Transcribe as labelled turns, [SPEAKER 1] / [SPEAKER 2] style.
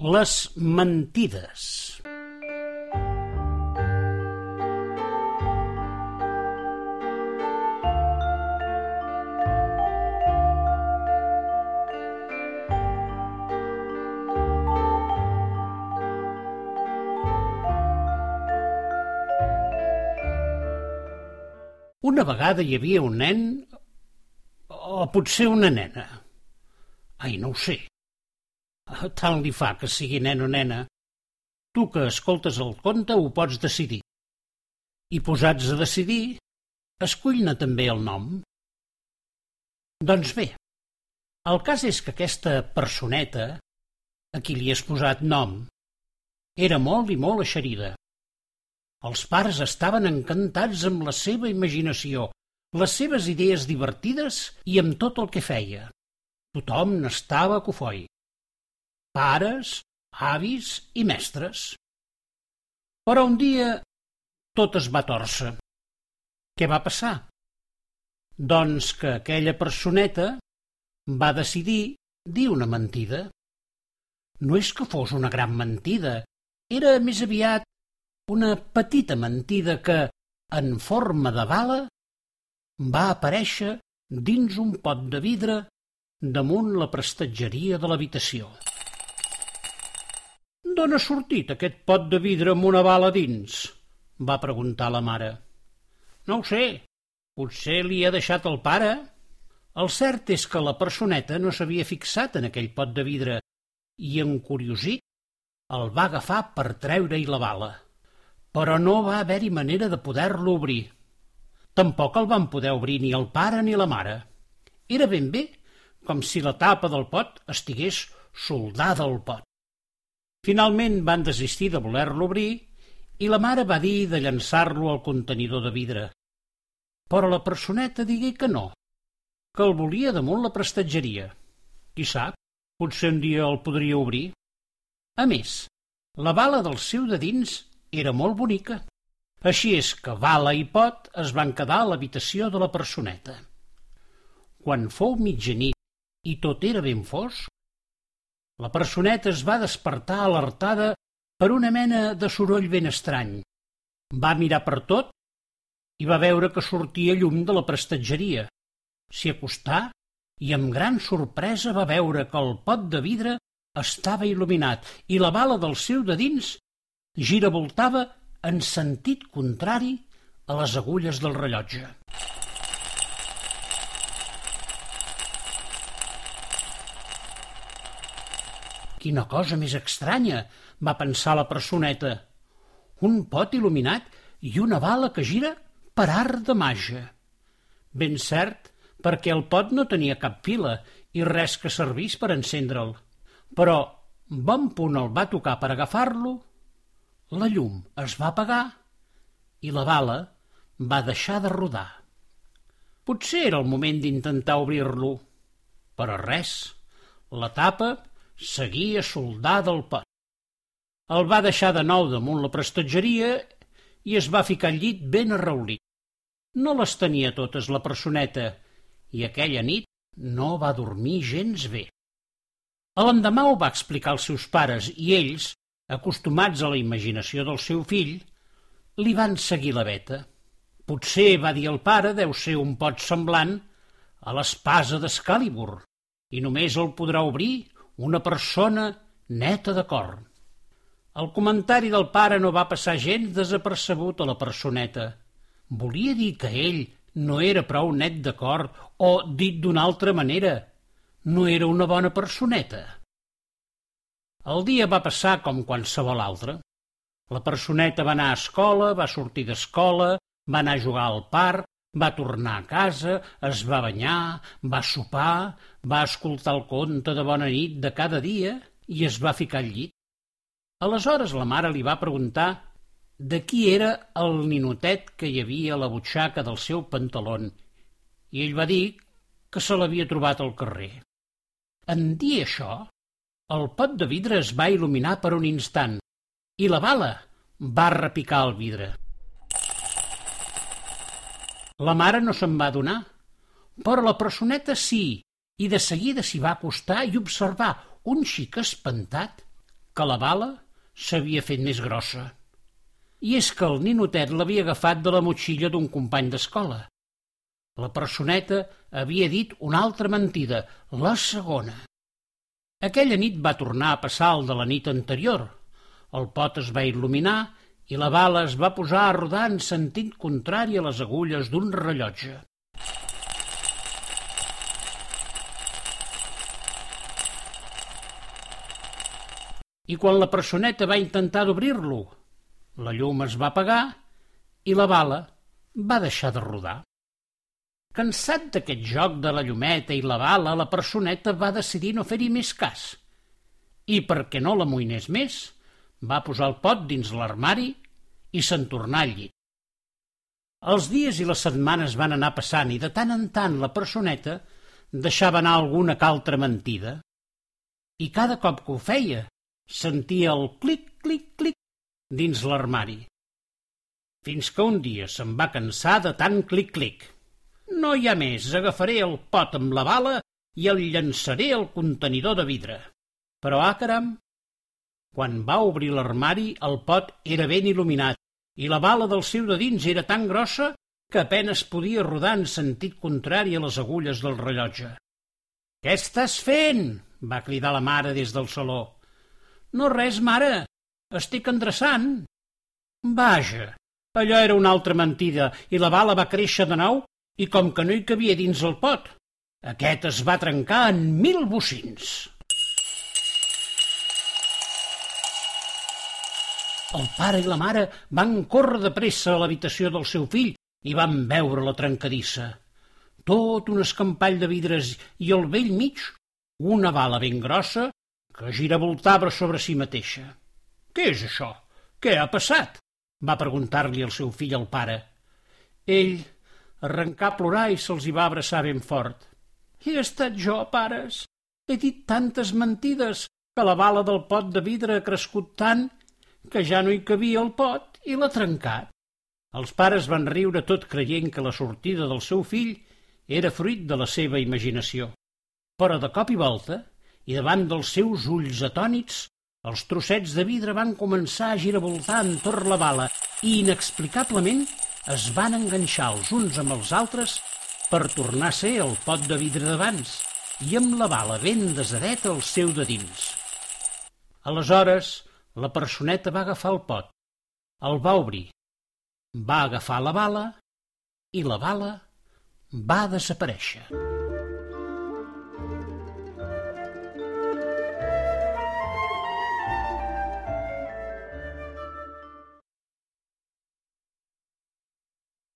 [SPEAKER 1] Les mentides. Una vegada hi havia un nen, o potser una nena. Ai, no ho sé. Tant li fa que sigui nen o nena. Tu que escoltes el conte ho pots decidir. I posats a decidir, escull-ne també el nom. Doncs bé, el cas és que aquesta personeta, a qui li has posat nom, era molt i molt eixerida. Els pares estaven encantats amb la seva imaginació, les seves idees divertides i amb tot el que feia. Tothom n'estava cofoi. Pares, avis i mestres. Però un dia tot es va torça. Què va passar? Doncs que aquella personeta va decidir dir una mentida. No és que fos una gran mentida, era més aviat una petita mentida que, en forma de bala, va aparèixer dins un pot de vidre damunt la prestatgeria de l'habitació. D'on ha sortit aquest pot de vidre amb una bala dins? va preguntar la mare. No ho sé, potser li ha deixat el pare. El cert és que la personeta no s'havia fixat en aquell pot de vidre i, encuriosit, el va agafar per treure-hi la bala però no va haver-hi manera de poder-lo obrir. Tampoc el van poder obrir ni el pare ni la mare. Era ben bé com si la tapa del pot estigués soldada al pot. Finalment van desistir de voler-lo obrir i la mare va dir de llançar-lo al contenidor de vidre. Però la personeta digué que no, que el volia damunt la prestatgeria. Qui sap, potser un dia el podria obrir. A més, la bala del seu de dins era molt bonica. Així és que Vala i Pot es van quedar a l'habitació de la personeta. Quan fou mitjanit i tot era ben fosc, la personeta es va despertar alertada per una mena de soroll ben estrany. Va mirar per tot i va veure que sortia llum de la prestatgeria. S'hi acostà i amb gran sorpresa va veure que el pot de vidre estava il·luminat i la bala del seu de dins giravoltava en sentit contrari a les agulles del rellotge. Quina cosa més estranya, va pensar la personeta. Un pot il·luminat i una bala que gira per art de màgia. Ben cert, perquè el pot no tenia cap fila i res que servís per encendre'l. Però bon punt el va tocar per agafar-lo la llum es va apagar i la bala va deixar de rodar. Potser era el moment d'intentar obrir-lo, però res, la tapa seguia soldada al pot. El va deixar de nou damunt la prestatgeria i es va ficar al llit ben arraulit. No les tenia totes la personeta i aquella nit no va dormir gens bé. A l'endemà ho va explicar als seus pares i ells acostumats a la imaginació del seu fill, li van seguir la veta. Potser, va dir el pare, deu ser un pot semblant a l'espasa d'Escalibur, i només el podrà obrir una persona neta de cor. El comentari del pare no va passar gens desapercebut a la personeta. Volia dir que ell no era prou net de cor o, dit d'una altra manera, no era una bona personeta. El dia va passar com qualsevol altre. La personeta va anar a escola, va sortir d'escola, va anar a jugar al parc, va tornar a casa, es va banyar, va sopar, va escoltar el conte de bona nit de cada dia i es va ficar al llit. Aleshores la mare li va preguntar de qui era el ninotet que hi havia a la butxaca del seu pantalon i ell va dir que se l'havia trobat al carrer. En dir això, el pot de vidre es va il·luminar per un instant i la bala va repicar el vidre. La mare no se'n va donar, però la personeta sí, i de seguida s'hi va acostar i observar un xic espantat que la bala s'havia fet més grossa. I és que el ninotet l'havia agafat de la motxilla d'un company d'escola. La personeta havia dit una altra mentida, la segona. Aquella nit va tornar a passar el de la nit anterior. El pot es va il·luminar i la bala es va posar a rodar en sentit contrari a les agulles d'un rellotge. I quan la personeta va intentar d'obrir-lo, la llum es va apagar i la bala va deixar de rodar. Cansat d'aquest joc de la llumeta i la bala, la personeta va decidir no fer-hi més cas. I perquè no l'amoïnés més, va posar el pot dins l'armari i se'n tornà al llit. Els dies i les setmanes van anar passant i de tant en tant la personeta deixava anar alguna caltra mentida. I cada cop que ho feia, sentia el clic, clic, clic dins l'armari. Fins que un dia se'n va cansar de tant clic, clic. No hi ha més, agafaré el pot amb la bala i el llançaré al contenidor de vidre. Però, ah, caram, quan va obrir l'armari, el pot era ben il·luminat i la bala del seu de dins era tan grossa que apenes podia rodar en sentit contrari a les agulles del rellotge. «Què estàs fent?» va cridar la mare des del saló. «No res, mare. Estic endreçant». «Vaja, allò era una altra mentida i la bala va créixer de nou i com que no hi cabia dins el pot, aquest es va trencar en mil bocins». El pare i la mare van córrer de pressa a l'habitació del seu fill i van veure la trencadissa. Tot un escampall de vidres i al vell mig una bala ben grossa que giravoltava sobre si mateixa. «Què és això? Què ha passat?» va preguntar-li el seu fill al pare. Ell arrencà a plorar i se'ls hi va abraçar ben fort. «He estat jo, pares. He dit tantes mentides que la bala del pot de vidre ha crescut tant que ja no hi cabia el pot i l'ha trencat. Els pares van riure tot creient que la sortida del seu fill era fruit de la seva imaginació. Però de cop i volta, i davant dels seus ulls atònits, els trossets de vidre van començar a giravoltar entorn la bala i, inexplicablement, es van enganxar els uns amb els altres per tornar a ser el pot de vidre d'abans i amb la bala ben desadeta al seu de dins. Aleshores, la personeta va agafar el pot, el va obrir, va agafar la bala i la bala va desaparèixer.